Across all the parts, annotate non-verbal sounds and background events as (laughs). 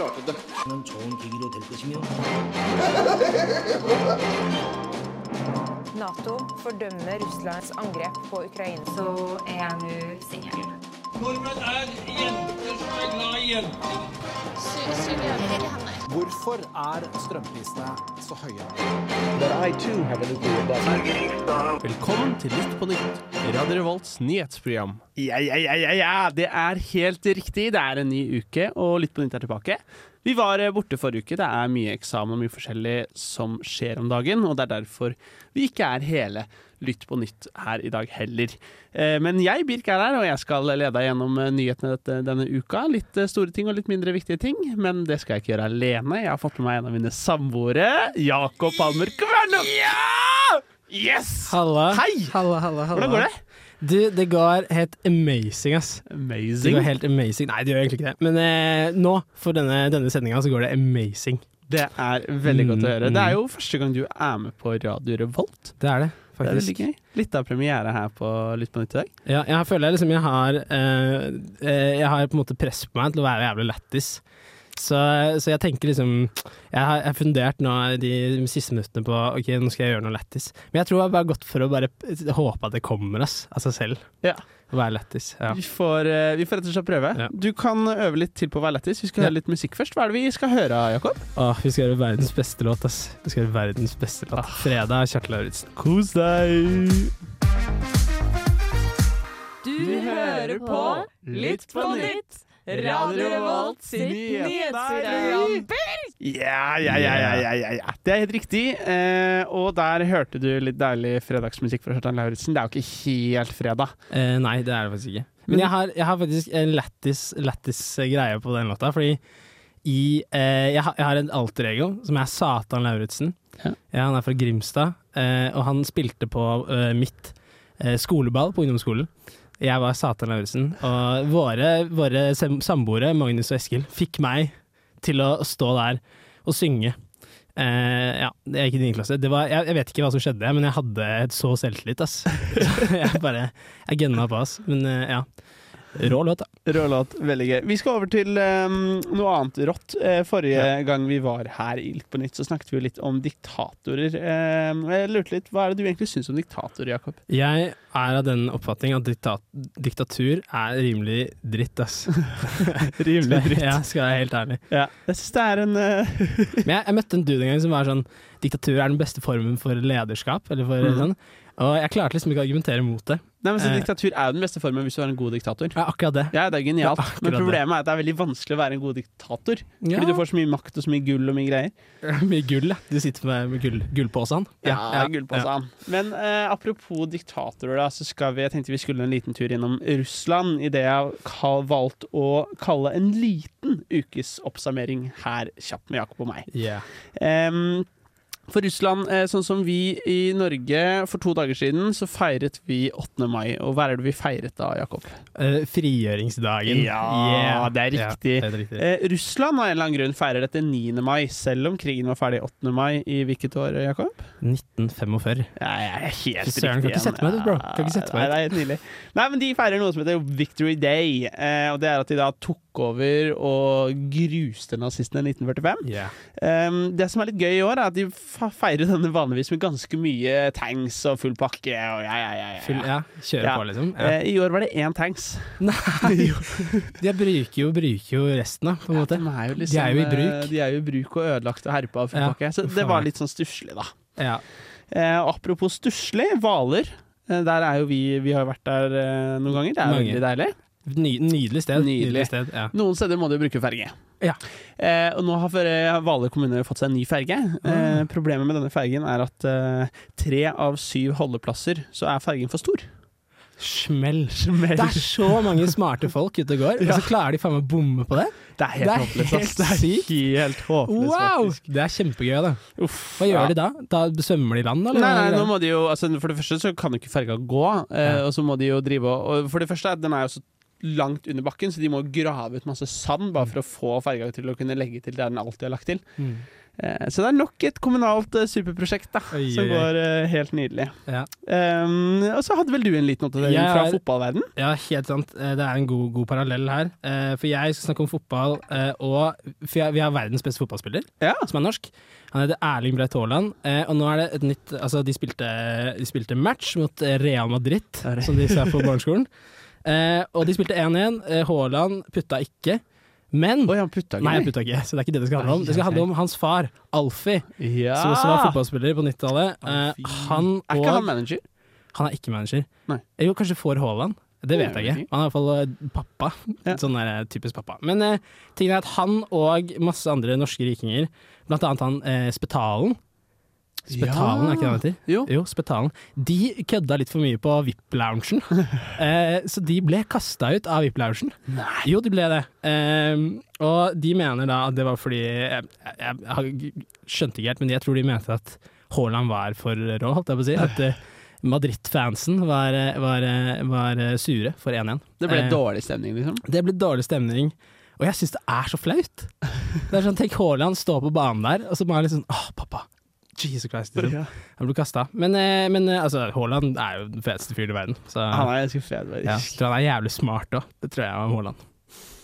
klarte det. 는 좋은 계기로 될 것이며 Nato fordømmer Russlands angrep på Ukraina. så er jeg nå singel. Nordmenn er jenter som er glad i jenter. Hvorfor er strømprisene så høye? Velkommen til Lytt på nytt, Radio Revolts nyhetsprogram. Ja, ja, ja, ja, ja, det er helt riktig. Det er en ny uke, og Lytt på nytt er tilbake. Vi var eh, borte forrige uke. Det er mye eksamen og mye forskjellig som skjer om dagen, og det er derfor vi ikke er hele Lytt på nytt her i dag heller. Eh, Men jeg, Birk, er her, og jeg skal lede deg gjennom eh, nyhetene dette, denne uka. Litt eh, store ting og litt mindre viktige ting, men det skal jeg ikke gjøre alene. Jeg har fått med meg en av mine samboere, Jakob Palmer Kvernum. Ja! Yes! Halla. Hei! Halla, halla, halla. Hvordan går det? Du, det går helt amazing, ass. Det går helt amazing. Nei, det gjør egentlig ikke det. Men eh, nå, for denne, denne sendinga, så går det amazing. Det er veldig godt å Mm, høre. mm. Det er jo første gang du er med på Radio Revolt. Det er det, faktisk. Det er gøy. Litt av premiere her på Lytt på nytt i dag. Ja, jeg føler liksom jeg har eh, eh, Jeg har på en måte press på meg til å være jævlig lættis. Så, så jeg tenker liksom Jeg har, jeg fundert nå de siste minuttene på Ok, nå skal jeg gjøre noe lættis. Men jeg tror jeg bare har gått for å bare håpe at det kommer ass, av seg selv. Ja. Å være lættis. Ja. Vi, får, eh, vi får rett og slett prøve. Ja. Du kan øve litt til på å være lættis. Vi skal Ja. høre litt musikk først. Hva er det vi skal høre, Jakob? Ah, vi skal høre verdens beste låt, ass. Vi skal høre verdens beste låt. Ah. Fredag, Kjartan Lauritzen. Kos deg! Du hører på Litt på nytt, Radio Revolt sitt nyhetsprogram. Ja, ja, ja, ja, ja. Det er helt riktig. Eh, og der hørte du litt deilig fredagsmusikk fra Kjartan Lauritzen. Det er jo ikke helt fredag. Eh, nei, det er det faktisk ikke. Men jeg har, jeg har faktisk en lættis lættis greie på den låta, fordi i eh, jeg, har, jeg har en alter ego som er Satan Lauritzen. Ja. han er fra Grimstad, eh, og han spilte på eh, mitt eh, skoleball på ungdomsskolen. Jeg var Satan Lauritzen, og våre, våre samboere, Magnus og Eskil, fikk meg til å stå der og synge. Uh, ja, det er ikke din klasse. Var, jeg, jeg vet ikke hva som skjedde, men jeg hadde et så selvtillit, ass. Så (laughs) jeg bare Jeg gønna på, ass. Men uh, ja. Rå låt, da. Rå låt. Veldig gøy. Vi skal over til um, noe annet rått. Eh, forrige gang vi var her i Ilk på nytt, så snakket vi litt om diktatorer. Eh, jeg lurte litt, Hva er det du egentlig syns om diktatorer, Jakob? Jeg er av den oppfatning at diktat diktatur er rimelig dritt, ass. (laughs) Rimelig (laughs) dritt. ja, skal jeg være helt ærlig. Ja. Jeg syns det er en uh... (laughs) Men jeg, jeg møtte en dude en gang som var sånn Diktatur er den beste formen for lederskap, eller for mm. sånn. Og jeg klarte liksom ikke å argumentere mot det. Nei, men så Eh. Diktatur er jo den beste formen hvis du er en god diktator. Ja, akkurat det. Ja, det er genialt. Ja, men problemet er at det er veldig vanskelig å være en god diktator. Ja. Fordi du får så mye makt og så mye gull og mye greier. (laughs) Mye gull, ja. Du sitter med, med gull, gullposen. Ja, ja, på seg. Men uh, apropos diktatorer, da, så skal vi, jeg tenkte vi skulle en liten tur innom Russland i det jeg har valgt å kalle en liten ukes oppsummering her kjapt med Jakob og meg. Yeah. Em, for Russland, eh, sånn som vi i Norge for to dager siden, så feiret vi 8. mai. Og hva er det vi feiret da, Jakob? Eh, frigjøringsdagen. Ja, det er Ja, riktig. det er riktig. Eh, Russland av en eller annen grunn feirer dette 9. mai, selv om krigen var ferdig 8. mai i hvilket år, Jakob? 1945. Ja, jeg er helt Fy søren, kan ikke sette meg ut, bro. Kan ikke sette meg Nei, ut. det er helt nydelig. Nei, men de feirer noe som heter Victory Day, eh, og det er at de da tok over og gruste nazistene i 1945. Yeah. Um, det som er litt gøy i år, er at de feirer denne vanligvis med ganske mye tanks og full pakke og ja, ja, ja. ja, Full, ja. kjøre på, liksom. Ja. Eh, I år var det én tanks. Nei! (laughs) De bruker jo, bruker jo resten, da, på en måte. De er jo, liksom, De er jo i eh, bruk. De er jo i bruk og ødelagt og herpa og full pakke. Så det var litt sånn stusslig, da. Ja. Eh, apropos stusslig, Hvaler. Eh, Der er jo vi Vi har vært der eh, noen ganger. Det er Mange. veldig deilig. Ny, nydelig sted. Nydelig. sted, ja. Noen steder må du bruke ferge. Ja. Eh, og nå har Hvaler kommune fått seg en ny ferge. Eh, Ah. problemet med denne fergen er at eh, tre av syv holdeplasser så er fergen for stor. Smell. Det er så mange smarte folk ute og går, og så klarer de faen meg å bomme på det. Det er helt håpløst. Det er sykt. helt håpløst, Wow! faktisk. Det er kjempegøy, da. Uff, Hva gjør ja. de da? Da svømmer de i land, eller? Nei, nei, nå må de jo altså, For det første så kan jo ikke ferga gå, eh, Ja. og så må de jo drive og, og For det første, den er jo så langt under bakken, så de må grave ut masse sand bare for å få ferga til å kunne legge til der den alltid har lagt til. Mm. Eh, så det er nok et kommunalt eh, superprosjekt da, Oi, som oi, går eh, helt nydelig. Ja. Um, og så hadde vel du en liten oppdatering fra er- fotballverden? Ja, helt sant. Det er en god, god parallell her. For jeg skal snakke om fotball, og for vi har verdens beste fotballspiller, Ja. som er norsk. Han heter Erling Braut Haaland, og nå er det et nytt Altså, de spilte, de spilte match mot Real Madrid, som de sa på barneskolen. (laughs) Eh, Og de spilte 1-1. Eh, Haaland putta ikke. Men Oi, han putta ikke Nei, han putta ikke, så det er ikke det det skal handle om. Det skal handle om hans far, Alfie, Ja. som også var fotballspiller på 90-tallet. Eh. Han Er ikke han manager? Han er ikke manager. Nei. Jo, kanskje får Haaland. Det vet jeg ikke. Han er i hvert fall eh, pappa. Ja. Sånn der, eh, typisk pappa. Men eh, tingen er at han og masse andre norske rikinger, blant annet han eh, Spetalen Spetalen, er ikke det det heter? Jo. Jo, Spetalen. De kødda litt for mye på VIP-loungen. (laughs) eh, så de ble kasta ut av VIP-loungen. Jo, de ble det. Eh, og de mener da at det var fordi Jeg, jeg, jeg skjønte ikke helt, men jeg tror de mente at Haaland var for rå, holdt jeg på å si. At eh, Madrid-fansen var, eh, var, eh, var eh, sure for 1-1. Det ble Eh, dårlig stemning, liksom. det ble dårlig stemning. Og jeg syns det er så flaut. Det er sånn, Tenk Haaland stå på banen der, og så bare liksom Åh, pappa. Jesus Christ. Liksom. Ja. Han ble kasta. Men, eh, men eh, altså, Haaland er jo den feteste fyren i verden. Så Han er ganske fet. faktisk. ja, jeg tror han er jævlig smart òg. Det tror jeg om Haaland.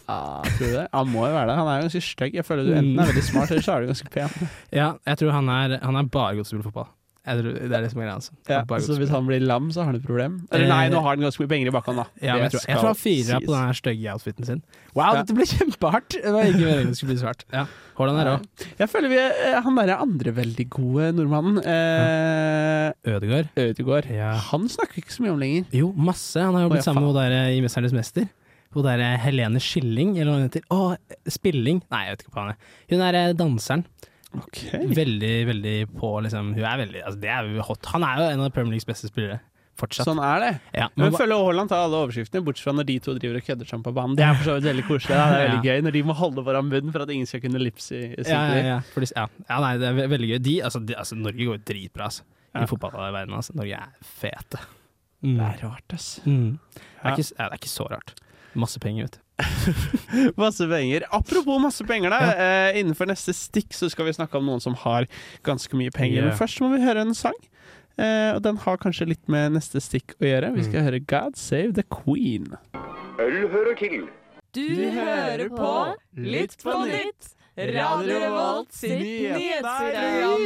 Ah, tror du det? Han må jo være det. Han er ganske stygg. Jeg føler du enten er veldig smart, eller så er du ganske pen. (laughs) Ja, jeg tror han er, han er bare god til å spille fotball. Jeg tror, det er det som er greia hans. Ja, er så hvis han blir lam, så har han et problem? Eller nei, nå har han ganske mye penger i bakhånd, da. ja, jeg, tror, jeg tror han fyrer på den stygge outfiten sin. Wow, Ja. dette ble kjempehardt! Det var ikke meningen det skulle bli svart. Ja. Haaland er rå. Jeg føler vi eh, Han derre andre veldig gode nordmannen, eh, Ødegaard. Ødegaard, Ja. han snakker vi ikke så mye om lenger. Jo, masse. Han har jo blitt sammen med henne der eh, i 'Mesternes mester'. Hun der eh, Helene Skilling, eller hva hun heter. Å, Spilling. Nei, jeg vet ikke hva han er. Hun er eh, danseren. Ok Veldig, veldig på, liksom. Hun er veldig Altså, det er jo hot. Han er jo en av Premier Leagues beste spillere. Fortsatt. Sånn er det. Ja, Men føler Haaland tar alle overskriftene, bortsett fra når de to driver og kødder sammen på banen. Det er for så vidt veldig koselig. Da. Det er veldig gøy når de må holde foran munnen for at ingen skal kunne lipse ja, ja, de, ja. nei, det er veldig gøy. De, altså, de, altså, Norge går jo dritbra, altså. I fotballverdenen. Altså. Norge er fete. Mm. Det er rart, ass. Mm. Det, er ikke, det er ikke så rart. Masse penger, vet du. (laughs) Masse penger. Apropos masse penger, da. Uh, innenfor neste stikk så skal vi snakke om noen som har ganske mye penger. Yeah. Men først må vi høre en sang. Uh, og den har kanskje litt med neste stikk å gjøre. Vi skal høre God Save the Queen. Øl hører til. Du hører på Litt på nytt. Radio Revolt sitt nyhetsprogram.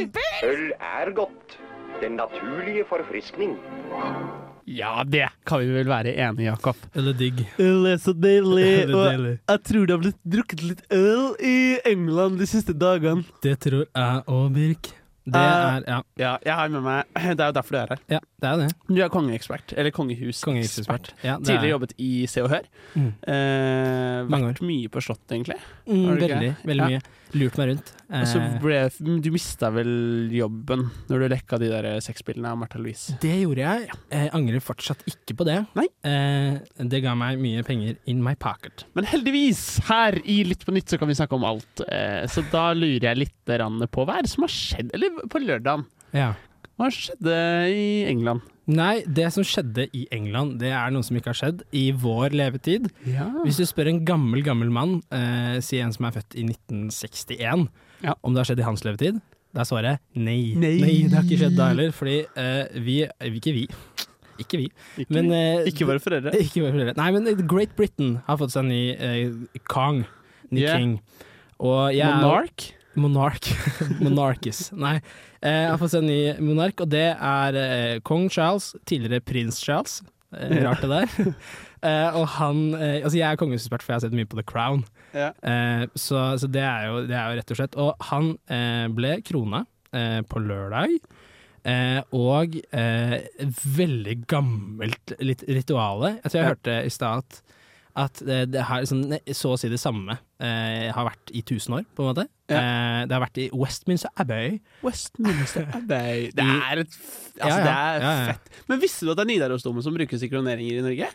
Øl er godt. Den naturlige forfriskning. Ja, det kan vi vel være enige i, Jakob. Eller digg. Øl er så deilig, (laughs) og jeg tror det har blitt drukket litt øl i England de siste dagene. Det tror jeg òg, Birk. Det Eh, er Ja, Ja, jeg har med meg (clears throat) Det er jo derfor du er her. ja det er det. Du er kongeekspert, eller kongehus. Kongehusekspert. Ja, Tidligere er- jobbet i Se og Hør. Mm. Eh, vært mye på Slottet, egentlig. Mm, veldig, veldig mye. Lurt meg rundt. Og så Eh, ble, du mista vel jobben når du lekka de der sexbildene av Martha Louise. det gjorde jeg. Jeg angrer fortsatt ikke på det. Nei. Eh, det ga meg mye penger in my pocket. Men heldigvis, her i Litt på nytt så kan vi snakke om alt. Eh, så da lurer jeg litt på hva er det som har skjedd Eller på lørdagen. Ja. Hva skjedde i England? Nei, det som skjedde i England, det er noe som ikke har skjedd i vår levetid. Ja. Hvis du spør en gammel, gammel mann, eh, si en som er født i 1961, Ja. om det har skjedd i hans levetid, da er svaret nei. Nei. det har ikke skjedd da heller, fordi eh, vi Ikke vi. Ikke vi. Ikke, Men, eh, ikke våre foreldre. (laughs) Ikke våre foreldre. Nei, men Great Britain har fått seg en ny eh, kong. Ny Yeah. king. Og jeg Monark? Monark. (laughs) Monarkis. Nei. Eh, har fått se en ny monark, og det er eh, kong Charles, tidligere prins Charles. Eh, rart det der. (laughs) eh, og han Altså, jeg er kongehusekspert, for jeg har sett mye på The Crown. Ja. Eh, så så det, er jo, det er jo rett og slett Og han ble krona eh, på lørdag. Eh, og eh, veldig gammelt rituale. Jeg tror jeg hørte i stad at, at det, det har liksom, så å si det samme eh, har vært i tusen år, på en måte. Eh, det har vært i Westminster Abbey. Westminster (laughs) Abbey. Det er et Altså, Ja, ja. det er Ja, ja. fett. Men visste du at det er Nidarosdomen som brukes i kroneringer i Norge?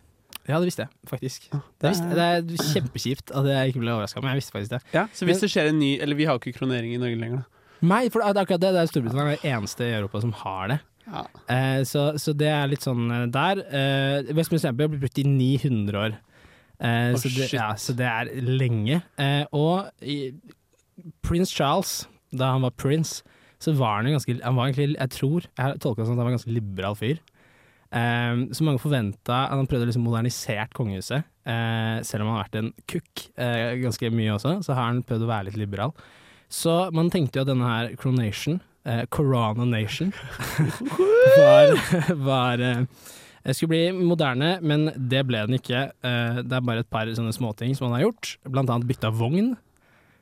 Ja, det visste jeg faktisk. Det, visste, det er kjempekjipt at jeg ikke ble overraska, men jeg visste faktisk det. Ja. Så hvis det skjer en ny Eller vi har ikke kronering i Norge lenger, da. Nei, for det er akkurat det. Det er Storbritannia det eneste i Europa som har det. Ja. Eh, så, så det er litt sånn eh, der. Eh, Westminster Abbey har blitt brukt i 900 år. Eh, oh, så, det, ja, så det er lenge. Eh, og i, prins Charles da han var prince, så var han jo ganske Han var egentlig, jeg tror, jeg tolka det som at han var en ganske liberal fyr. Eh, så mange forventa at han prøvde å liksom modernisere kongehuset. Eh, selv om han har vært en kukk eh, ganske mye også, så har han prøvd å være litt liberal. Så man tenkte jo at denne her Coronation, eh, Corona Nation, (laughs) var, var eh, skulle bli moderne, men det ble den ikke. Eh, det er bare et par sånne småting som han har gjort. Blant annet bytta vogn.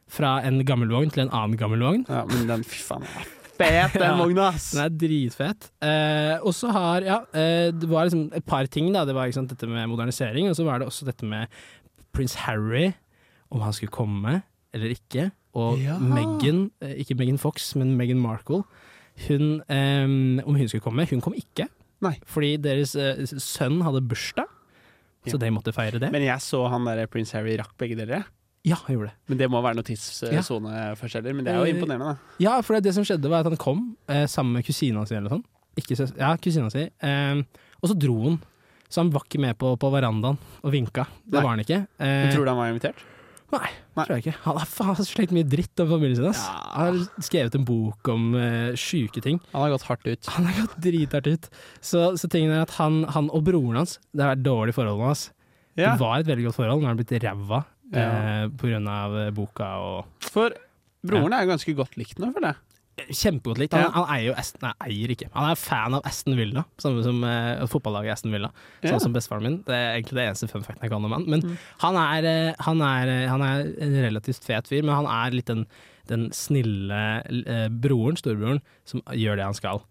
Fra en gammel vogn til en annen gammel vogn. Ja, men den, fy faen, er fet, den (laughs) vogna! Den er dritfet. Eh, og så har Ja, eh, det var liksom et par ting, da. Det var sant, dette med modernisering, og så var det også dette med prins Harry, om han skulle komme eller ikke. Og Ja. Meghan, ikke Meghan Fox, men Meghan Markle, hun, eh, om hun skulle komme. Hun kom ikke. Nei. Fordi deres eh, sønn hadde bursdag, så de måtte feire det. Men jeg så han der prins Harry rakk begge dere. ja, han gjorde det. Men det må være noe tidssoneforskjeller. Men det er jo Eh, imponerende, da. Ja, for det som skjedde var at han kom eh, sammen med kusina si eller noe sånt. Ikke søs ja, kusina si. Eh, og så dro han. Så han var ikke med på, på verandaen og vinka. Det Nei. var han ikke. Men Eh, tror du han var invitert? Nei, Nei. tror jeg ikke. Han har faen slengt mye dritt om familien sin. Ja. Han har skrevet en bok om uh, sjuke ting. Han har gått hardt ut. Han har gått drithardt ut. Så, så tingen er at han, han og broren hans Det har vært dårlig forhold med hans. Ja. Det var et veldig godt forhold, nå har han blitt ræva Ja. eh, på grunn av eh, boka og For broren er jo ganske godt likt nå, føler jeg. Kjempegodt likt. Ja. Han, han eier jo Aston, nei, eier ikke. Han er fan av Aston Villa, samme som uh, fotballaget Aston Villa. Ja. Sånn som bestefaren min. Det er egentlig det eneste fun facten jeg kan om han. Men Mm. han, er, eh, han, er, eh, han er en relativt fet fyr, men han er litt den, den snille uh, broren, storebroren, som gjør det han skal.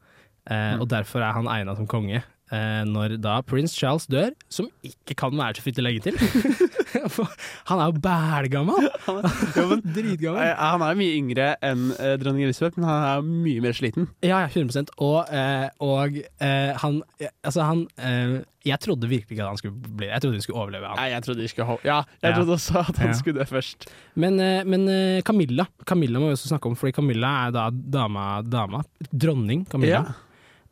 Uh, Mm. Og derfor er han egna som konge. Eh, når da prins Charles dør, som ikke kan være så fryktelig lenge til. (laughs) Han er jo bælgammal! (laughs) (laughs) Ja, Dritgammel. eh, han er jo mye yngre enn eh, dronning Elisabeth, men han er mye mer sliten. Ja, ja, 100 Og, og han Altså, han Jeg trodde virkelig ikke at han skulle bli Jeg trodde de skulle overleve han. Nei, jeg trodde de skulle Ja, jeg Ja. trodde også at han Ja. skulle dø først. Men, men Camilla Camilla må vi også snakke om, fordi Camilla er da dama, dama dronning Camilla.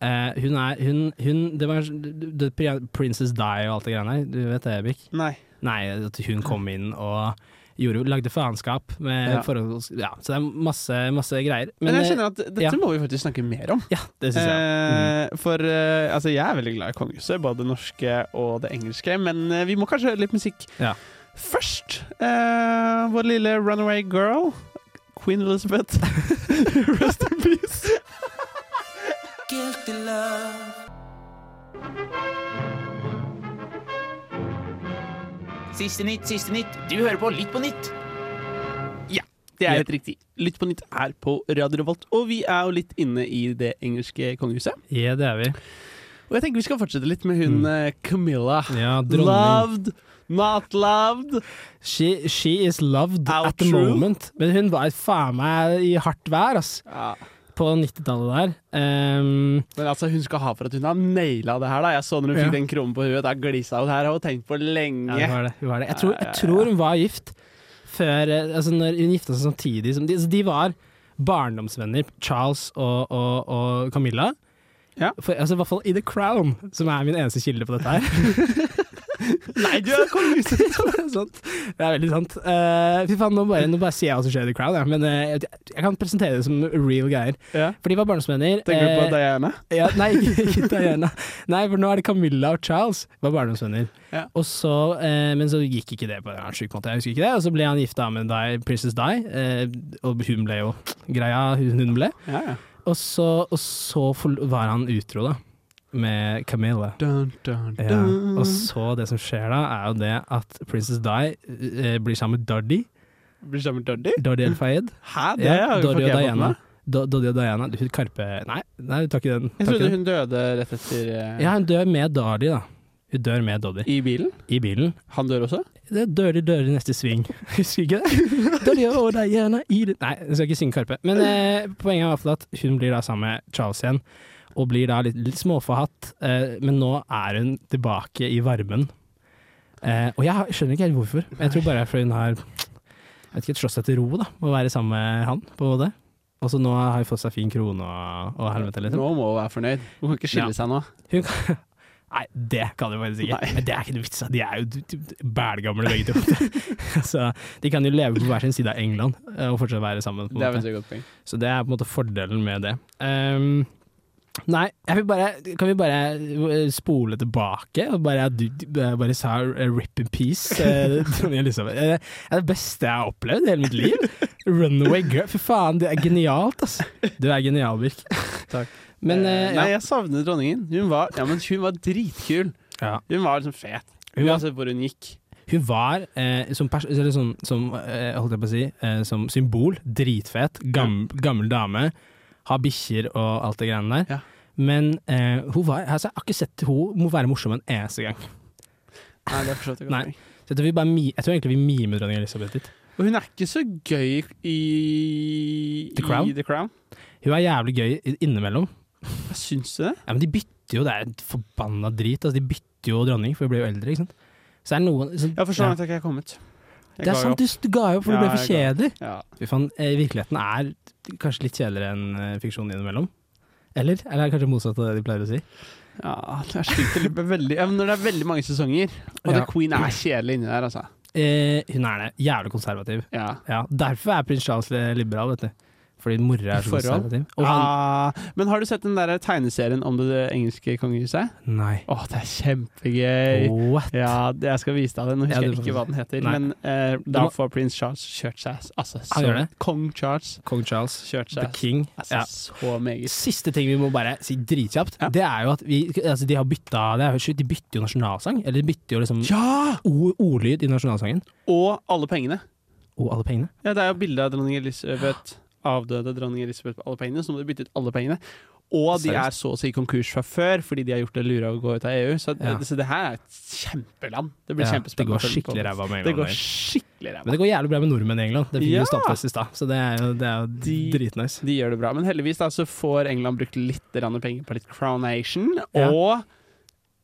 Eh, hun er hun, hun Det var the, Princess Die og alt det greiene der. Du vet det, Ebik? Nei. Nei, at hun kom inn og gjorde, lagde faenskap med Ja. forhold Ja, så det er masse, masse greier. Men, jeg eh, kjenner at dette ja. må vi faktisk snakke mer om. Ja, det synes jeg. Mm. Eh, for eh, altså, jeg er veldig glad i kongehuset, både det norske og det engelske, men vi må kanskje høre litt musikk Ja. først. Uh, vår lille runaway girl, Queen Elizabeth. (laughs) Rest in peace. Siste nytt, siste nytt. Du hører på Litt på nytt. Ja, Det er helt riktig. Lytt på nytt er på Radio Revolt, og vi er jo litt inne i det engelske kongehuset. Ja, det er vi. Og jeg tenker vi skal fortsette litt med hun mm. Camilla. Ja. Loved, not loved. She, she is loved Out at the moment. Men hun var faen meg i hardt vær, ass. Ja. På 90-tallet der. Um, Men altså, hun skal ha for at hun har naila det her. da Jeg så når hun Ja. fikk den kronen på huet, da glisa hun. Her har hun tenkt på lenge. ja, hun var det, hun var det. Jeg, tror, jeg tror hun var gift før eh, Altså, når hun gifta seg samtidig som de, altså, de var barndomsvenner, Charles og, og, og Camilla. Ja. For, altså, I hvert fall i The Crown, som er min eneste kilde på dette her. (laughs) Nei, du er kongehuset! (laughs) det er veldig sant. Uh, fy faen, nå bare, nå bare sier jeg hva som skjer i The Crown, ja. men uh, jeg, jeg kan presentere det som real greier. Ja. For de var barndomsvenner. Tenker du på eh, Diana? Ja, nei, (laughs) ikke, ikke Diana. Nei, for nå er det Camilla og Charles var barndomsvenner. Ja. Og så, men så gikk ikke det på en sjuk måte, jeg husker ikke det. Og så ble han gifta med Di, Princess Di, og hun ble jo greia hun ble. Ja, ja. Og så, og så var han utro, da. Med Camilla. Dun, dun, Ja. Og så det som skjer da, er jo det at Princess Di eh, blir sammen med Doddy. Blir sammen med Doddy? Doddy El Fayed. Hæ, det Ja, Doddy og Diana. Doddy og Diana. Du, Karpe Nei, nei, du tar ikke den. Jeg trodde hun døde rett etter eh, Ja, hun dør med Doddy, da. Hun dør med Doddy i bilen. i bilen. Han dør også? Det dør i dør i neste sving. (laughs) Husker ikke det? (laughs) Doddy og Diana i det Nei, jeg skal ikke synge Karpe. Men eh, poenget er i hvert fall at hun blir da sammen med Charles igjen, og blir da litt, litt småforhatt. Eh, men nå er hun tilbake i varmen. Eh, og jeg skjønner ikke helt hvorfor. Jeg tror bare fordi hun har jeg vet ikke, slåss seg til ro da, med å være sammen med han, på det. Og så nå har hun fått seg fin krone og, og helvete, liksom. Nå må hun være fornøyd. Hun kan ikke skille Ja. seg nå. Hun kan, (laughs) Nei, det kan du faktisk ikke. Men det er ikke noe vits. De er jo bælgamle begge to. (laughs) så de kan jo leve på hver sin side av England eh, og fortsatt være sammen. På Det er måte. Så det er på en måte fordelen med det. Ehm, nei, jeg vil bare, kan vi bare eh, spole tilbake og bare, du, bare sa eh, 'rip in peace'? (laughs) (laughs) Eh, Det er det beste jeg har opplevd i hele mitt liv. Runaway girl. Fy faen, det er genialt, altså. Du er genial, Birk. (laughs) Takk. Men Eh, eh, Nei, ja. jeg savner dronningen. Hun var, ja, men hun var dritkul. ja. Hun var liksom fet. Uansett hvor hun gikk. Hun var eh, som, eller sånn, som, eh, holdt jeg på å si, som symbol dritfet. Gam gammel dame. Har bikkjer og alt det greiene der. Ja. Men eh, hun var, altså, jeg har ikke sett hun må være morsom en eneste gang. Nei, det er forstått Nei. Så jeg tror, vi bare mi, jeg tror egentlig vi mimer dronning Elisabeth litt. Og hun er ikke så gøy i The Crown? I The Crown. Hun er jævlig gøy i- innimellom. Hva syns du det? Ja, men de bytter jo, det er forbanna drit. Altså, de bytter jo dronning, for hun blir jo eldre, ikke sant. Så det er noen så, Ja, for så at jeg ikke jeg kommet. Jeg Det er ga sant, opp. du, du ga jo opp, for Ja, det ble for jeg kjedelig. Ja. Fy faen, eh, virkeligheten er kanskje litt kjedeligere enn eh, fiksjon innimellom. Eller? Eller er det kanskje motsatt av det de pleier å si? ja, det er stygt. Veldig, ja, når det er veldig mange sesonger, og Ja. The Queen er kjedelig inni der, altså. Eh, hun er det. Jævlig konservativ. Ja. Ja, Derfor er prins Charles liberal, vet du. Fordi mora er så konservativ. Ah, men har du sett den der tegneserien om det, det engelske kongehuset? Nei. Åh, det er kjempegøy. What? Ja, jeg skal vise deg det. Nå husker jeg ikke hva den heter. Nei. Men uh, da må- får prins Charles kjørt seg Altså, så det? Kong Charles Kong Charles, kjørt seg. the king. altså, Ja. så meget. Siste ting vi må bare si dritkjapt, Ja. det er jo at vi altså de har bytta det jo De bytter jo nasjonalsang. Eller de bytter jo liksom Ja! ordlyd i nasjonalsangen. Og alle pengene. Og alle pengene. Ja, det er jo bilde av dronning Elisabeth, avdøde dronning Elisabeth alle pengene, så må de bytte ut alle pengene. Og de er så å si konkurs fra før, fordi de har gjort det lura å gå ut av EU. Så, Ja. så det her er et kjempeland. Det blir Ja, kjempespennende. det går skikkelig ræva med Det England. går skikkelig ræva. Men det går jævlig bra med nordmenn i England. Det fikk Ja. jo stadfest i stad, så det er jo, det er jo De- dritnice. De gjør det bra. Men heldigvis da, så får England brukt litt penger på litt Crownation Ja. og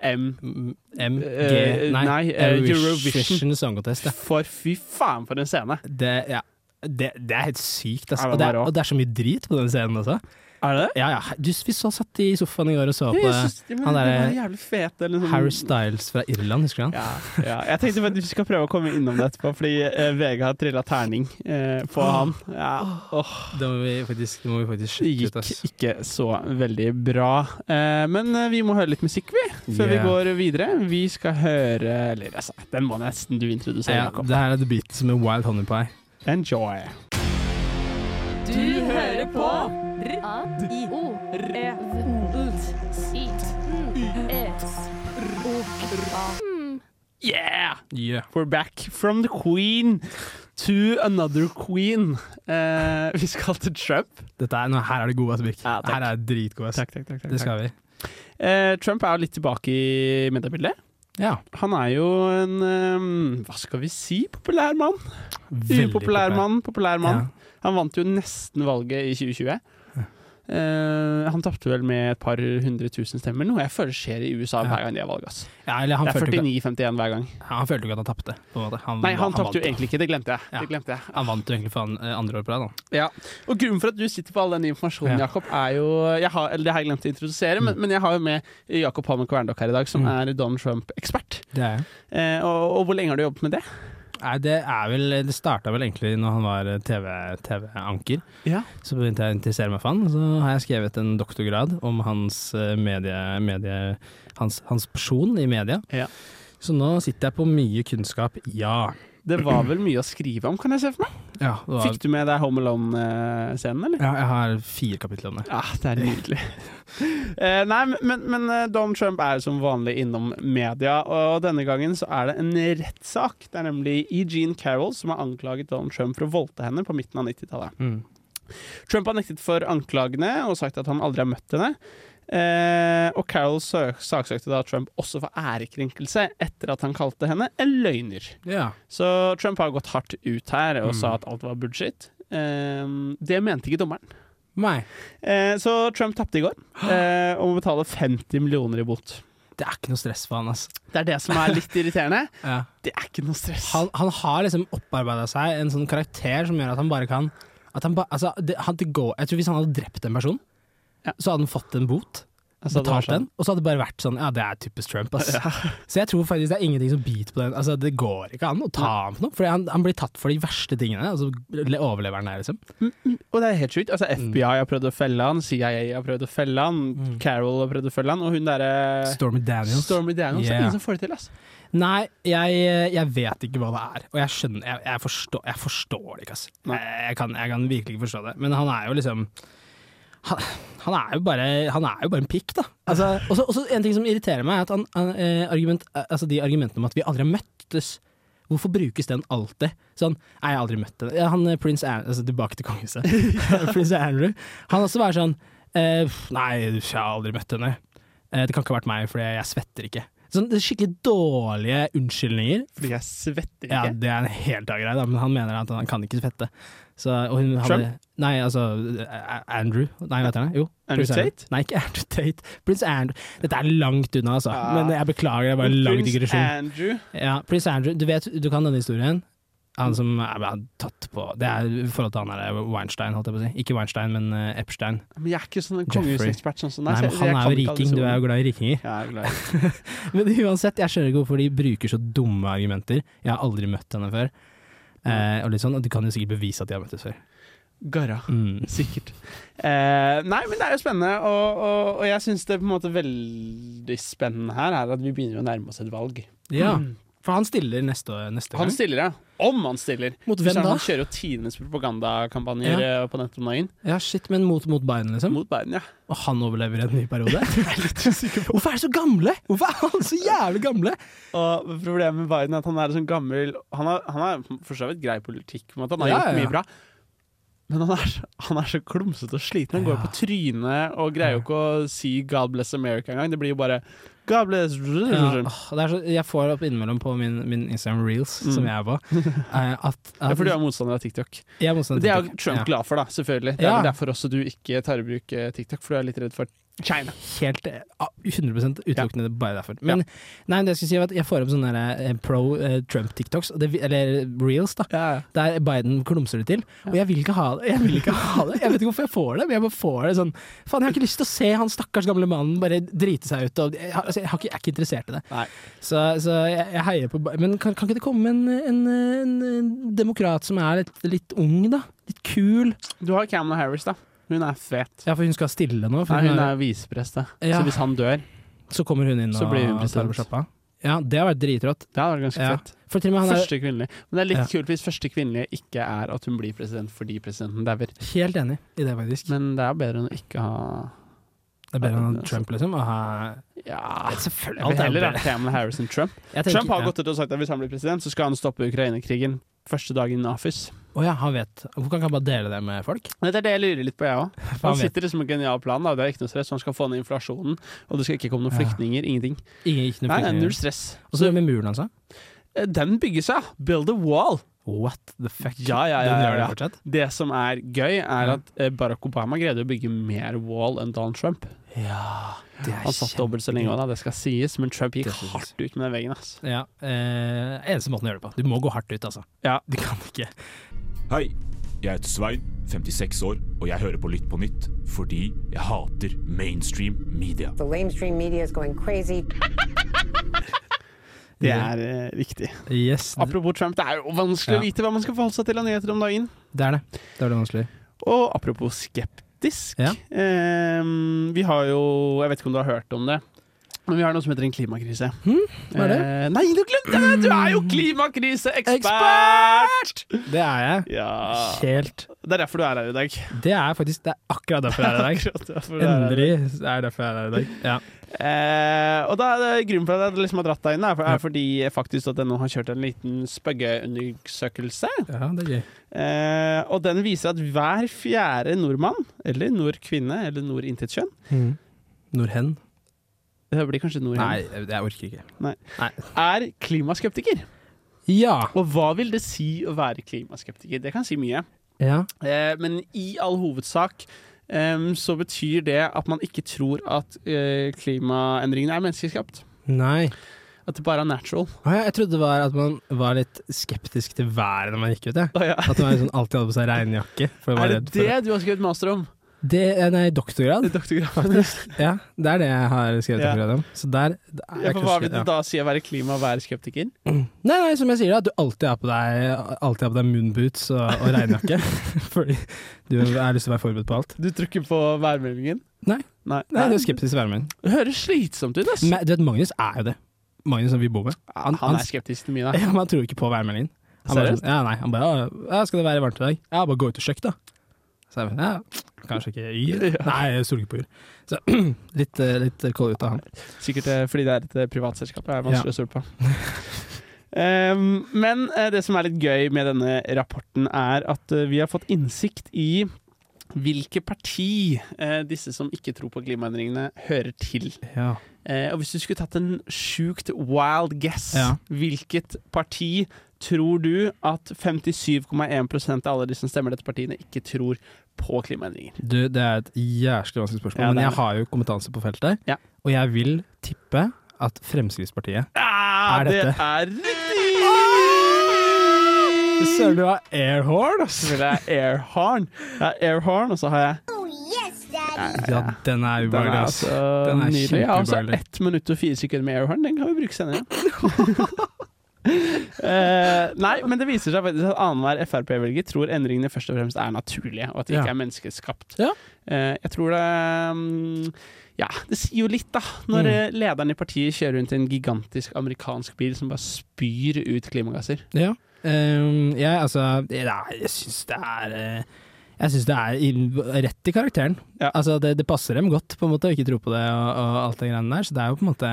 M. M- MG Eh, Nei, nei, Eurovision, Eurovision Song Contest. Ja. For fy faen, for en scene! Det, ja. Det, det er helt sykt. Altså. Og, det er, og det er så mye drit på den scenen også. Er det? Ja, ja. Du, vi så satt i sofaen i går og så på synes, ja, han derre sånn. Harry Styles fra Irland, husker du han? Ja, ja. Jeg tenkte at vi skal prøve å komme innom det etterpå, fordi eh, VG har trilla terning eh, på han. Ja, Oh. Det må vi faktisk, det må vi faktisk sjekke ut. gikk ikke så veldig bra. Eh, men eh, vi må høre litt musikk, vi, før Yeah. vi går videre. Vi skal høre Eller altså, den må nesten du introdusere, Ja, Jakob. det her er The Beatles med Wild Honey Pie. Enjoy. Du hører på Yeah! Yeah. We're back from the queen to another queen. Uh, vi skal til Trump. Dette er, nå, her er det gode, Asbjørk. Ja, her er det dritgode. Takk, takk, takk. takk, Det skal vi. Uh, Trump er jo litt tilbake i mediebildet. Ja. Han er jo en um, hva skal vi si populær mann. Upopulær mann, populær mann. Ja. Han vant jo nesten valget i 2020. Eh, han tapte vel med et par hundre tusen stemmer, noe jeg føler skjer i USA hver gang de har valg. Ja, eller han Det er 49-51 hver gang. han følte jo ikke at han tapte. på. Han, Nei, han tapte jo egentlig ikke, det glemte. Ja. Det glemte jeg. Han vant jo egentlig for han, eh, andre år på rad. da. Ja, og grunnen for at du sitter på all den informasjonen, Ja. Jakob, er jo jeg har, eller Det har jeg glemt å introdusere, men, men jeg har jo med Jakob Palmer Kverndokk her i dag, som Mm. er Donald Trump-ekspert. Er. Eh, og, og hvor lenge har du jobbet med det? Nei, det er vel Det starta vel egentlig når han var eh, TV TV-anker. Ja. Så begynte jeg å interessere meg for han, så har jeg skrevet en doktorgrad om hans eh, medie... medie hans, hans person i media. Ja. Så nå sitter jeg på mye kunnskap, ja. Det var vel mye å skrive om, kan jeg se for meg. Ja, var, Fikk du med deg Home Alone-scenen, eller? ja jeg har fire kapitler om det. Ja, det er nydelig. uh, (laughs) nei, men, men eh, Donald Trump er som vanlig innom media, og denne gangen så er det en rettssak. Det er nemlig Eugene Carroll som har anklaget Donald Trump for å voldte henne på midten av 90-tallet. Mm. Trump har nektet for anklagene og sagt at han aldri har møtt henne. Eh, og Carol saksøkte da Trump også for ærekrenkelse etter at han kalte henne en løgner. Ja. Så Trump har gått hardt ut her og Mm. sa at alt var bullshit. Eh, det mente ikke dommeren. Nei. Eh, så Trump tapte i går (gasps) eh, og må betale 50 millioner i bot. Det er ikke noe stress for han, altså. Det er det som er litt irriterende. (laughs) Ja. Det er ikke noe stress. Han, han har liksom opparbeida seg en sånn karakter som gjør at han bare kan at han ba, altså, det, han, det går, Jeg tror Hvis han hadde drept en person, Ja. så hadde han fått en bot. Altså, betalt sånn. den, og så hadde det bare vært sånn Ja, det er typisk Trump, ass. (laughs) Så jeg tror faktisk det er ingenting som biter på den. Altså, det går ikke an å ta ham på noe, for han, han blir tatt for de verste tingene, og så overlever han der, liksom. Og det er helt sjukt. Altså, FBI har prøvd å felle han, CIA har prøvd å felle han, Mm. Carol har prøvd å felle han, og hun derre Stormy Daniels. Stormy Daniels. Det Yeah. er ingen som får det til, altså. Nei, jeg, jeg vet ikke hva det er, og jeg skjønner Jeg, jeg, forstår, jeg forstår det ikke, ass. Jeg, jeg, kan, jeg kan virkelig ikke forstå det. Men han er jo liksom han, han, er jo bare, han er jo bare en pikk, da. Altså, også, også en ting som irriterer meg, er at han, han, eh, argument, altså de argumentene om at vi aldri har møttes Hvorfor brukes den alltid? Sånn, nei, jeg har aldri møtt den. Han eh, prins Andrew, altså tilbake til kongehuset. (laughs) prins Andrew. Han også var sånn eh, Nei, jeg har aldri møtt henne. Eh, det kan ikke ha vært meg, for jeg svetter ikke. Sånn, det er skikkelig dårlige unnskyldninger. Fordi jeg svetter ikke? Ja, det er en helt annen greie, men han mener at han kan ikke svette. Så, hun hadde, Trump? Nei, altså eh, Andrew. Nei, vet jeg det? Jo. Andrew Prince Tate? Nei, ikke Andrew Tate. Prins Andrew. Dette er langt unna, altså. Ja. Men jeg beklager, det var en lang digresjon. Andrew. Ja, Prins Andrew, du vet, du kan denne historien? Han som er tatt på Det er i forhold til han der Weinstein, holdt jeg på å si. Ikke Weinstein, men uh, Epstein. Men jeg er ikke sånn kongehusekspert sånn sånn. Nei, men han er jo riking, du er jo glad i rikinger. Jeg er glad i (laughs) Men uansett, jeg skjønner ikke hvorfor de bruker så dumme argumenter. Jeg har aldri møtt henne før. Eh, og sånn, og de kan jo sikkert bevise at de har møttes før. Garra. Mm. (laughs) Sikkert. Eh, nei, men det er jo spennende, og, og, og jeg syns det på en måte veldig spennende her er at vi begynner å nærme oss et valg. Ja, for han stiller neste, neste Han stiller, ja. Om han stiller. Mot hvem da? Han kjører jo tidenes propagandakampanjer ja. på nettet om dagen. Ja, shit, men mot, mot Biden, liksom? Mot Biden, ja. Og han overlever en ny periode? (laughs) jeg er litt usikker på Hvorfor er de så gamle? Hvorfor er han så jævlig gamle? Og problemet med Biden er at han er sånn gammel Han har, han har for så vidt grei politikk, på en måte. han har Ja, gjort mye bra. Men han er, han er så klumsete og sliten. Han går på trynet og greier jo ikke å si 'God bless America' engang. Det blir jo bare 'God bless Ja, det så, jeg får opp innimellom på min, min Instagram Reels, som jeg er på, At, (laughs) at, Det er fordi du er motstander av TikTok. jeg er motstander Det er jo Trump Ja. glad for, da, selvfølgelig. Det er Ja. derfor også du ikke tar i bruk eh, TikTok, for du er litt redd for China. Helt eh, 100 utelukkende bare derfor. Men nei, det jeg skulle si var at jeg får opp sånne eh, pro eh, Trump-TikToks, eller reels, da. Der Biden klumser det til. Og jeg vil. Jeg vil ikke ha det Jeg vet ikke hvorfor jeg får det, men jeg bare får det sånn Faen, jeg har ikke lyst til å se han stakkars gamle mannen bare drite seg ut. Og, jeg, altså, jeg, har ikke, jeg er ikke interessert i det. Nei. Så, så jeg heier på Biden. Men kan, kan ikke det komme en, en, en, en demokrat som er litt, litt ung, da? Litt kul? Du har Cameron Harris, da. Hun er fet. Ja, for hun skal stille nå. Nei, hun hun er, er viseprest. Ja. Så hvis han dør, så kommer hun inn og hun tar over sjappa. Ja, det har vært dritrått. det har vært ganske Ja. fett. Med er Første kvinnelige. Men det er litt Ja. kult hvis første kvinnelige ikke er at hun blir president fordi presidenten dauer. helt enig i det, faktisk. Men det er bedre enn å ikke ha Det er bedre enn Trump, liksom. Å ha Ja, Selvfølgelig. Alt er heller ha det Harris enn Trump. Tenker- Trump har gått ut og sagt at hvis han blir president, så skal han stoppe Ukraina-krigen første dagen i office. Å ja, han vet. Hvorfor kan ikke han bare dele det med folk? Det er det jeg lurer litt på, jeg òg. (laughs) han vet. sitter liksom med en genial plan. Da. Det er ikke noe stress. Han skal få ned inflasjonen, og det skal ikke komme noen Ja. flyktninger. Ingenting. Ingen, ikke noe Nei, flyktninger. null stress. Og så med muren, altså? Den bygger seg. Build a wall. What the fuck? Ja, ja, ja, ja, det ja. Det som er gøy, er at eh, Barack Obama greide å bygge mer wall enn Donald Trump. Ja, det er Han satt dobbelt så lenge òg, da, det skal sies, men Trump gikk hardt ut med den veggen. Altså. Ja, eh, eneste måten å gjøre det på. Du må gå hardt ut, altså. Ja. Du kan ikke. Hei, jeg heter Svein, 56 år, og jeg hører på Lytt på nytt fordi jeg hater mainstream media. The lamestream media is going crazy. (laughs) Det er eh, viktig. Yes, Apropos Trump, det er jo vanskelig Ja. å vite hva man skal forholde seg til av nyheter om dagen. det er det. Det er det vanskelig. Og apropos skeptisk Ja. ehm, Vi har jo Jeg vet ikke om du har hørt om det, men vi har noe som heter en klimakrise. Hva er det? Eh, nei, du glemte det! Du er jo klimakriseekspert! Det er jeg. Ja. Helt. Det er derfor du er her i dag. Det er faktisk Det er akkurat derfor jeg er her i dag. (laughs) Er. Endelig er det derfor jeg er her i dag. Ja. Eh, og da er det grunnen for at jeg liksom har dratt deg inn, er, for, er fordi faktisk at NHO har kjørt en liten spøggeundersøkelse. ja, det er gøy. Eh, og den viser at hver fjerde nordmann, eller nordkvinne, eller nordintetkjønn Mm. Nordhen? Det blir kanskje nordhen, Nei, jeg orker ikke. er klimaskeptiker. Ja. Og hva vil det si å være klimaskeptiker? Det kan si mye. ja. Eh, men i all hovedsak så betyr det at man ikke tror at eh, klimaendringene er menneskeskapt. Nei. At det bare er natural. Ah, ja, jeg trodde det var at man var litt skeptisk til været når man gikk ut. Ja. Ah, ja. At man liksom alltid hadde på seg regnjakke. Er det det du har skrevet master om? Det er nei, doktorgrad. Doktorgrad. (laughs) Ja, det er det jeg har skrevet Ja. doktorgrad om. Så der er Ja, for hva vil du da si å være klima og være skeptiker? Nei, nei, som jeg sier, da, du alltid har på deg, alltid har på deg moonboots og, og regnjakke. (laughs) Fordi du har lyst til å være forberedt på alt. Du trykker på værmeldingen? Nei. Nei, Nei, du er skeptisk til værmeldingen. Det høres slitsomt ut, ass. Men du vet, Magnus er jo det. Magnus som vi bor med. Han, han er skeptisk til mye, da. (laughs) Ja, men han tror ikke på værmeldingen. Han bare, Seriøst? sånn, ja, nei, han bare ja, 'Skal det være varmt i dag?' Ja, bare gå ut og sjekk, da. Så jeg ja, kanskje ikke Yr? (laughs) Nei, jeg stoler ikke på Yr. Så (clears throat) litt, eh, litt kold ut av han. Sikkert eh, fordi det er et privatselskap. Det er vanskelig Ja. å stole på. (laughs) Um, men eh, det som er litt gøy med denne rapporten, er at eh, vi har fått innsikt i hvilke parti eh, disse som ikke tror på klimaendringene, hører til. Ja. Eh, og hvis du skulle tatt en sjukt wild guess, Ja. hvilket parti tror du at 57,1% av alle de som stemmer dette partiene, ikke tror på klimaendringer? Du, det er et jævlig vanskelig spørsmål, Ja, men jeg har jo kompetanse på feltet, Ja. og jeg vil tippe at Fremskrittspartiet Ah, Er det er riktig! Søren, du har airhorn, altså. Så vil jeg airhorn. Jeg har airhorn, og så har jeg Ja, den er Den er altså Den er nydelig. Jeg har også ett minutt og fire sekunder med airhorn. Den kan vi bruke senere. (laughs) (laughs) Eh, nei, men det viser seg faktisk at annenhver Frp-velger tror endringene først og fremst er naturlige, og at det ikke er menneskeskapt. Ja. Uh, jeg tror det um, Ja, det sier jo litt, da, når Mm. eh, lederen i partiet kjører rundt i en gigantisk amerikansk bil som bare spyr ut klimagasser. Ja. Um, jeg, altså jeg syns det er Jeg syns det er rett i karakteren. Ja. Altså, det, det passer dem godt på en måte å ikke tro på det og, og alt det greiene der, så det er jo på en måte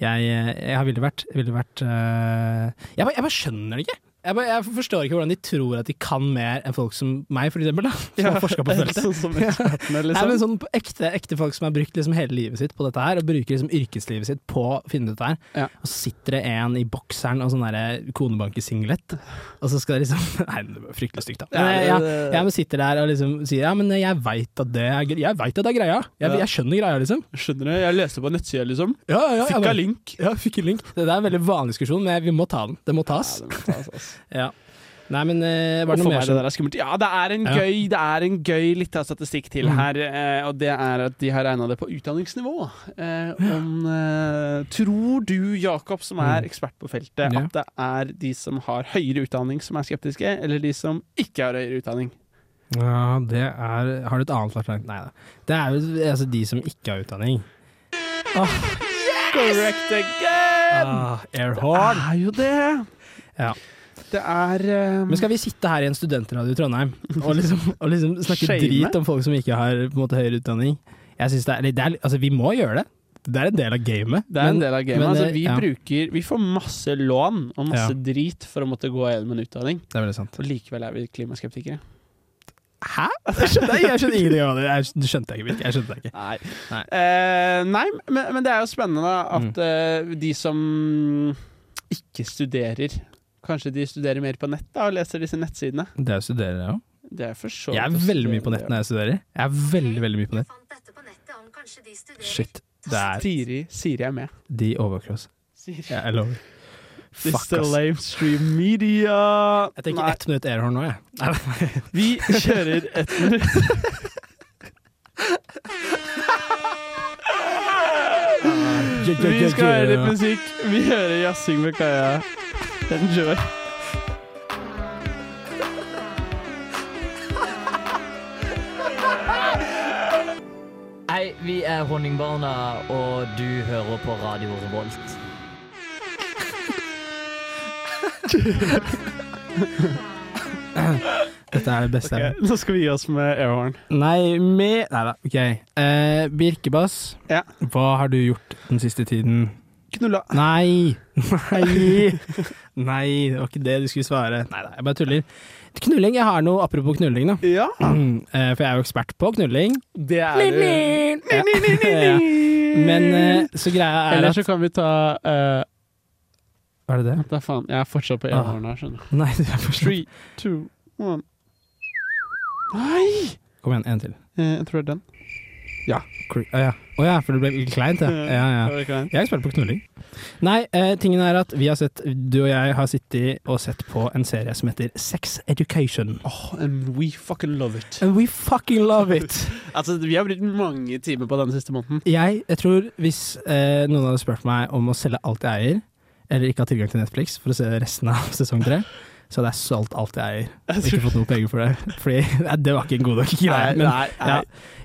Jeg, jeg har ville vært, ville vært uh, jeg, bare, jeg bare skjønner det ikke. Jeg, bare, jeg forstår ikke hvordan de tror at de kan mer enn folk som meg, for eksempel, da, som har forska på (laughs) feltet. Sånn som ekspertene, Nei, liksom. sånn ekte, ekte folk som har brukt liksom hele livet sitt på dette her, og bruker liksom yrkeslivet sitt på å finne dette her. Ja. Og så sitter det en i bokseren og sånn derre konebankesinglet, og så skal det liksom (laughs) Nei, det var fryktelig stygt, da. Men, Ja, jeg, jeg ja, sitter der og liksom sier ja, men jeg veit at det er, jeg vet at det er greia. Jeg, Ja. jeg skjønner greia, liksom. Skjønner du? Jeg leste på nettsida, liksom. Ja, ja, ja, Fikk jeg link. Ja, fikk en link. Det er en veldig vanlig diskusjon, men vi må ta den. Det må tas. Ja, det må tas, ass. Ja. Nei, men uh, var det noe mer det som der er skummelt. Ja, det er en Ja. gøy, det er en gøy lita statistikk til Mm. her, Uh, og det er at de har regna det på utdanningsnivå. Uh, om Tror du, Jakob, som er Mm. ekspert på feltet, Ja. at det er de som har høyere utdanning som er skeptiske, eller de som ikke har høyere utdanning? Ja, det er Har du et annet alternativ? Nei da. Det er jo altså, de som ikke har utdanning. Correct again! Ah, airhorn. Det er jo det. Ja. Det er eh, Men skal vi sitte her i en studentradio i Trondheim og liksom, og liksom snakke Shame? drit om folk som ikke har måte, høyere utdanning? Jeg synes det er, det er Altså, vi må gjøre det. Det er en del av gamet. Det er en del av gamet. men, Altså, eh, vi, ja. bruker, vi får masse lån og masse Ja. drit for å måtte gå gjennom en utdanning, Det er veldig sant. og likevel er vi klimaskeptikere. Hæ? Jeg skjønner, jeg skjønner ingenting av det. Jeg, skjønte ikke, Jeg skjønte ikke. Nei, Nei. Eh, nei men, men det er jo spennende at Mm. eh, de som ikke studerer Kanskje de studerer mer på nett da, og leser disse nettsidene. Det studerer jeg òg. Jeg er veldig mye på nett når jeg studerer. Jeg er veldig, veldig mye på nett. Shit. Det er Siri, Siri er med. de overvåker oss. Siri. Ja, jeg lover. This Fuck, the ass. lamestream media. Jeg tenker Nei, ett minutt airhorn nå, jeg. (laughs) Vi kjører ett minutt. (laughs) Vi skal høre litt musikk. Vi hører jazzing med Kaja. Enjoy. Hei, vi er Honningbarna, og du hører på Radio Revolt. Dette er det beste jeg Ok, nå skal vi gi oss med airhorn. Nei, med Nei da, OK. Eh, Birkebass, Ja. hva har du gjort den siste tiden? Knulla. Nei! Nei! Nei, det var ikke det du skulle svare. Nei da, jeg bare tuller. Knulling, jeg har noe apropos knulling, da. Ja, (clears throat) Eh, For jeg er jo ekspert på knulling. det er du. (laughs) Ja. Men eh, så greia er Eller så kan vi ta uh, er det det? Da faen, jeg er fortsatt på enhåren airhorn her, skjønner du. Nei, det er for Three, two, one. Nei! Kom igjen, en til. Eh, Jeg tror det er den. Ja. Å ja. Oh, ja, for det ble litt kleint, ja. ja. Jeg er ekspert på knulling. Nei, eh, tingen er at vi har sett, du og jeg har sittet og sett på en serie som heter Sex Education. Oh, and we fucking love it. And we fucking love it! (laughs) altså, vi har brukt mange timer på denne siste måneden. Jeg, jeg tror hvis eh, noen hadde spurt meg om å selge alt jeg eier, eller ikke ha tilgang til Netflix for å se resten av sesong tre, så hadde jeg solgt alt jeg eier. Og ikke fått noe penger for det. (laughs) Fordi nei, det var ikke en god nok greie. Men nei, nei. ja,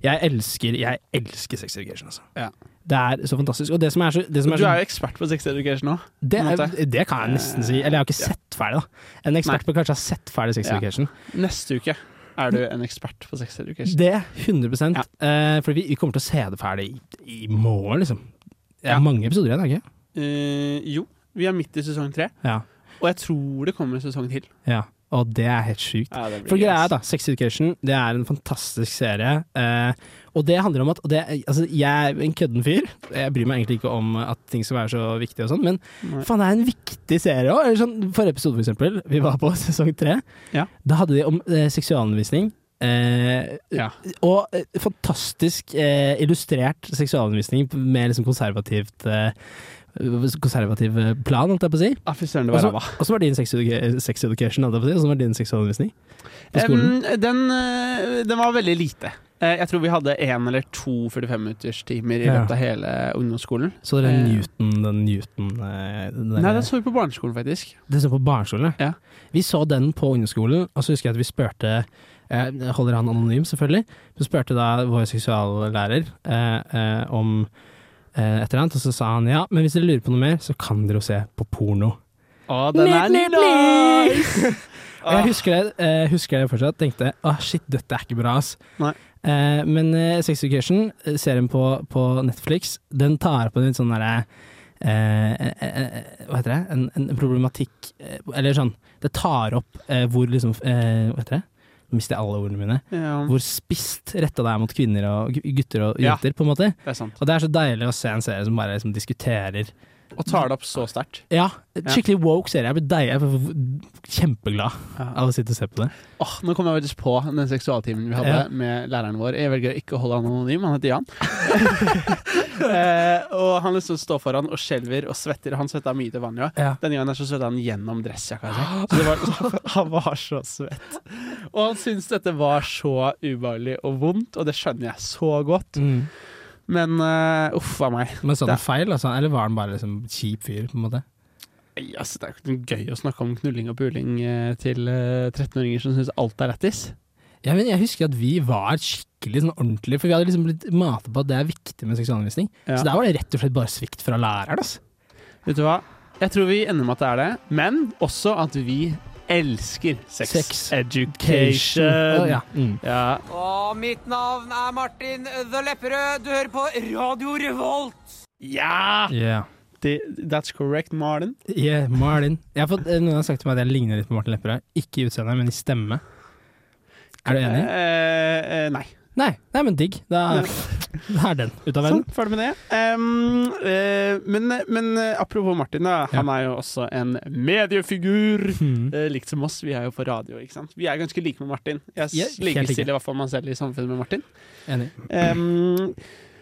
jeg elsker Jeg elsker Sex Education, altså. Ja. Det er så fantastisk. Og det som er så, det som er Du er jo ekspert på sex education nå. det, det kan jeg nesten si. Eller jeg har ikke sett ferdig, da. En ekspert på kanskje har sett ferdig Sex Ja. Education. Neste uke er du en ekspert på sex education. Det 100 Ja. eh, For vi, vi kommer til å se det ferdig i, i morgen, liksom. Det er Ja. mange episoder igjen, er det ikke? Uh, jo, vi er midt i sesong tre, Ja. Og jeg tror det kommer en sesong til. ja. Og det er helt sjukt. Ja, For greia er da, Sex Education det er en fantastisk serie. Eh, og det handler om at og det, altså, Jeg er en kødden fyr. Jeg bryr meg egentlig ikke om at ting skal være så viktige, og sånn men Nei. faen, det er en viktig serie òg. Sånn, Forrige episode, for eksempel. Vi var på (laughs) sesong tre. Ja. Da hadde de om eh, seksualundervisning. Eh, Ja. Og eh, fantastisk eh, illustrert seksualundervisning med liksom konservativt eh, konservativ plan, holdt jeg på å si. Ah, Og var så og var din sex, sex education, holdt jeg på å si. Og så var din seksualundervisning på skolen. Em, den, eh, den var veldig lite. Eh, Jeg tror vi hadde én eller to 45-minutterstimer i løpet av hele ungdomsskolen. Så dere Eh, Newton, den Newton eh, den Nei, den så vi på barneskolen, faktisk. Det så på barneskolen, Ja. Vi så den på ungdomsskolen, og så husker jeg at vi spurte eh, holder han anonym, selvfølgelig. Vi spurte da vår seksuallærer eh, eh, om eh, et eller annet, og så sa han ja, men hvis dere lurer på noe mer, så kan dere jo se på porno. Å, den er nice! (laughs) Og jeg husker det, eh, husker det fortsatt. Tenkte å shit, dette er ikke bra, ass. Nei. Eh, men eh, Sex Education, eh, serien på, på Netflix, den tar opp en litt sånn derre eh, eh, eh, Hva heter det? En, en problematikk eh, Eller sånn Det tar opp eh, hvor liksom eh, Hva heter det? Mister jeg alle ordene mine. Ja, Hvor spist retta det er mot kvinner og gutter og Ja. jenter, på en måte. det. Og det er så deilig å se en serie som bare liksom diskuterer Og tar det opp så sterkt. Ja, skikkelig woke serie. Jeg blir deilig. Jeg blir kjempeglad av å sitte og se på det. Åh, nå kom jeg faktisk på den seksualtimen vi hadde Ja. med læreren vår. Jeg velger ikke å holde han anonym, han heter Jan. (laughs) eh, og han liksom står foran og skjelver og svetter. Han svetta mye til vannet. Ja. Denne gangen så svetta han gjennom dressjakka si. (gasps) (laughs) Han var så svett. Og han syntes dette var så ubehagelig og vondt, og det skjønner jeg så godt. Men uh, uff a meg. Men sa han feil, altså? Eller var han bare liksom kjip fyr, på en måte? Nei, altså, det er jo ikke gøy å snakke om knulling og puling eh, til eh, 13-åringer som syns alt er lættis. Ja, jeg husker at vi var skikkelig sånn ordentlige, for vi hadde liksom blitt matet på at det er viktig med seksualundervisning. Ja. Så der var det rett og slett bare svikt fra læreren, altså. Vet du hva? Jeg tror vi ender med at det er det, men også at vi elsker sex, Sex education. Å, ja. Mm. Ja. Og mitt navn er Martin The Lepperød. Du hører på Radio Revolt. ja! Yeah. The, that's correct, Martin. Yeah, Martin. Jeg har fått, eh, noen har sagt til meg at jeg ligner litt på Martin Lepperød. Ikke i utseende, men i stemme. Er du enig? Eh, eh, nei. Nei, nei men digg. Da, (laughs) da er den ute av Sånn, verden. ferdig med det. Um, uh, men, men eh, apropos Martin, da. Han er jo også en mediefigur. Mm. Uh, likt som oss. Vi er jo på radio, ikke sant. Vi er ganske like med Martin. Jeg Ja, likestiller i hvert fall meg selv i samfunnet med Martin. Enig. Um,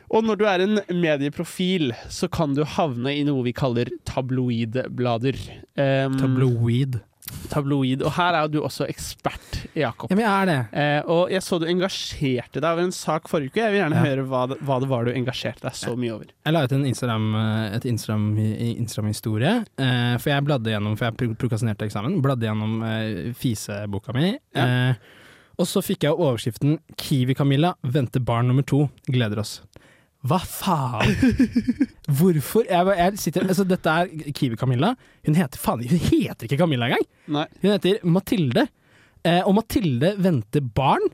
og når du er en medieprofil, så kan du havne i noe vi kaller tabloidblader. Um, Tabloid. Tabloid. Og her er jo du også ekspert, Jakob. Ja, men jeg er det. Eh, og jeg så du engasjerte deg over en sak forrige uke. Jeg vil gjerne Ja. høre hva det, hva det var du engasjerte deg så mye over. Jeg la ut en Instagram, eh, et Instagram- Instagram-historie, eh, for jeg bladde gjennom, for jeg pro- prokastinerte eksamen, bladde gjennom eh, fiseboka mi. Eh, og så fikk jeg overskriften 'Kiwi-Camilla venter barn nummer to, gleder oss'. Hva faen? Hvorfor? Jeg, jeg sitter, altså dette er Kiwi-Camilla. Hun heter faen hun heter ikke Camilla engang! Nei. Hun heter Mathilde. Eh, og Mathilde venter barn.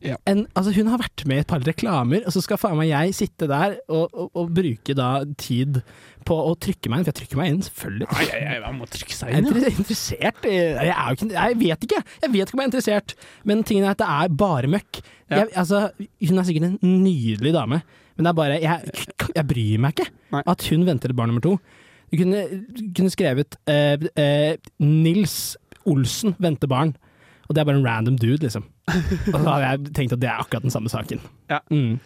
Ja. En, altså hun har vært med i et par reklamer, og så skal faen meg jeg sitte der og, og, og bruke da tid på å trykke meg inn, for jeg trykker meg inn, selvfølgelig. Nei, jeg, jeg, jeg må trykke seg er inn, ja. inter- interessert i Jeg er ikke Jeg vet ikke! Jeg vet ikke om jeg er interessert, men tingen er at det er bare møkk. Ja. Jeg, altså, hun er sikkert en nydelig dame, men det er bare Jeg, jeg bryr meg ikke Nei. at hun venter et barn nummer to. Du kunne, du kunne skrevet eh, eh, Nils Olsen venter barn. Og det er bare en random dude, liksom. Og så hadde jeg tenkt at det er akkurat den samme saken. Ja. Mm.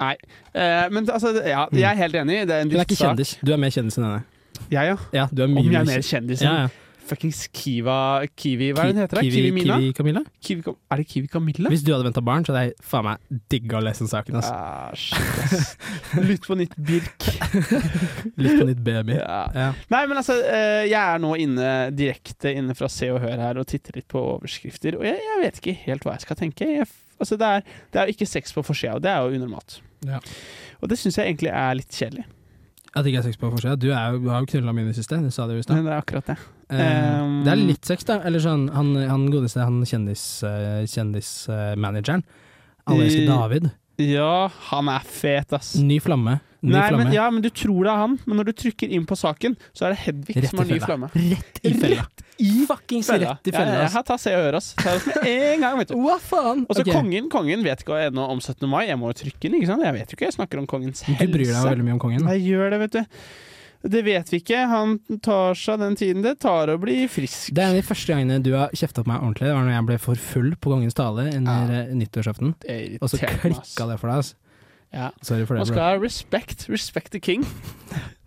Nei. Eh, men altså, ja, jeg er helt enig. Det er en Hun er ikke drittsak. kjendis. Du er mer kjendis enn henne. Jeg, ja. Ja, du er mye Om jeg er mer mer kjen- kjendis Ja, enn ja. Fuckings Kiva Kiwi, hva er den heter? Kiwi, Kiwi Mina? Kiwi Camilla? Kiwi, er det Kiwi Camilla? Hvis du hadde venta barn, så hadde jeg faen meg digga å lese den saken. Altså. Ah, shit. (laughs) Lytt på nytt Birk. (laughs) Litt på nytt baby. Ja. Ja. Nei, men altså, eh, jeg er nå inne direkte inne fra Se og Hør her og titter litt på overskrifter, og jeg, jeg vet ikke helt hva jeg skal tenke. Jeg, altså, det, er, det er jo ikke sex på forsida, og det er jo unormalt. Ja. Og det syns jeg egentlig er litt kjedelig. At det ikke er sex på forsida. Du, du har jo knulla mine i siste, du sa det jo i stad. Men det er akkurat det. Eh, Um, det er litt sex, da. Eller sånn, han, han godeste han kjendis, uh, kjendismanageren. Alle David. Ja, han er fet, ass. Ny flamme. Ny Nei, flamme. men, ja, men du tror det er han, men når du trykker inn på saken, så er det Hedvig Rett som har ny flamme. Rett i fella. I Fuckings fella. rett i fella. Ja, ja, her tar ta Se og Hør, ass. Ta det med en gang, vet du. Hva faen? Og så okay. kongen, kongen vet ikke ennå om 17. mai. Jeg må jo trykke inn, ikke sant? Jeg vet jo ikke, jeg snakker om kongens helse. Du bryr deg veldig mye om kongen. Jeg gjør det, vet du. Det vet vi ikke. Han tar seg den tiden det tar å bli frisk. Det er en av de første gangene du har kjefta på meg ordentlig. Det var når jeg ble for full på kongens tale under ja. nyttårsaften. Og så klikka det for deg. Altså. Ja. Sorry for det. Man skal ha respect. Respect the king. (laughs)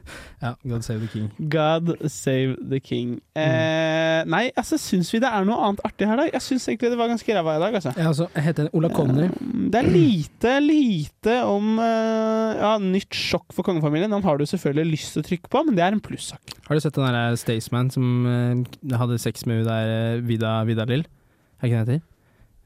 Ja, God save the king. God save the king. Mm. Eh, nei, altså, syns vi det er noe annet artig her, da? Jeg syns egentlig det var ganske ræva i dag, altså. Ja, altså, jeg heter Ola Conny. Det er lite, lite om eh, ja, nytt sjokk for kongefamilien. Den har du selvfølgelig lyst til å trykke på, men det er en plussak. Har du sett den der Staysman som eh, hadde sex med hun der eh, Vida, Vida Lill? Er ikke det hun heter?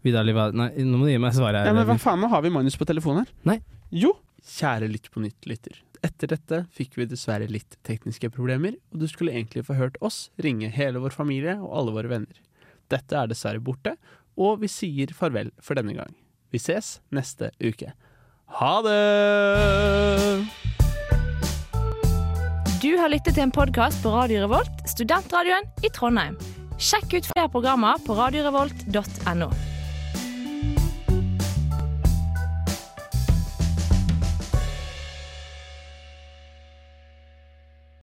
Vida Liva... Nei, nå må du gi meg svaret. Ja, men hva faen, nå har vi Magnus på telefonen her. Nei. Jo. Kjære Lytt på nytt, lytter. Etter dette fikk vi dessverre litt tekniske problemer, og du skulle egentlig få hørt oss ringe hele vår familie og alle våre venner. Dette er dessverre borte, og vi sier farvel for denne gang. Vi ses neste uke. Ha det! Du har lyttet til en podkast på Radio Revolt, studentradioen i Trondheim. Sjekk ut flere programmer på radiorevolt.no.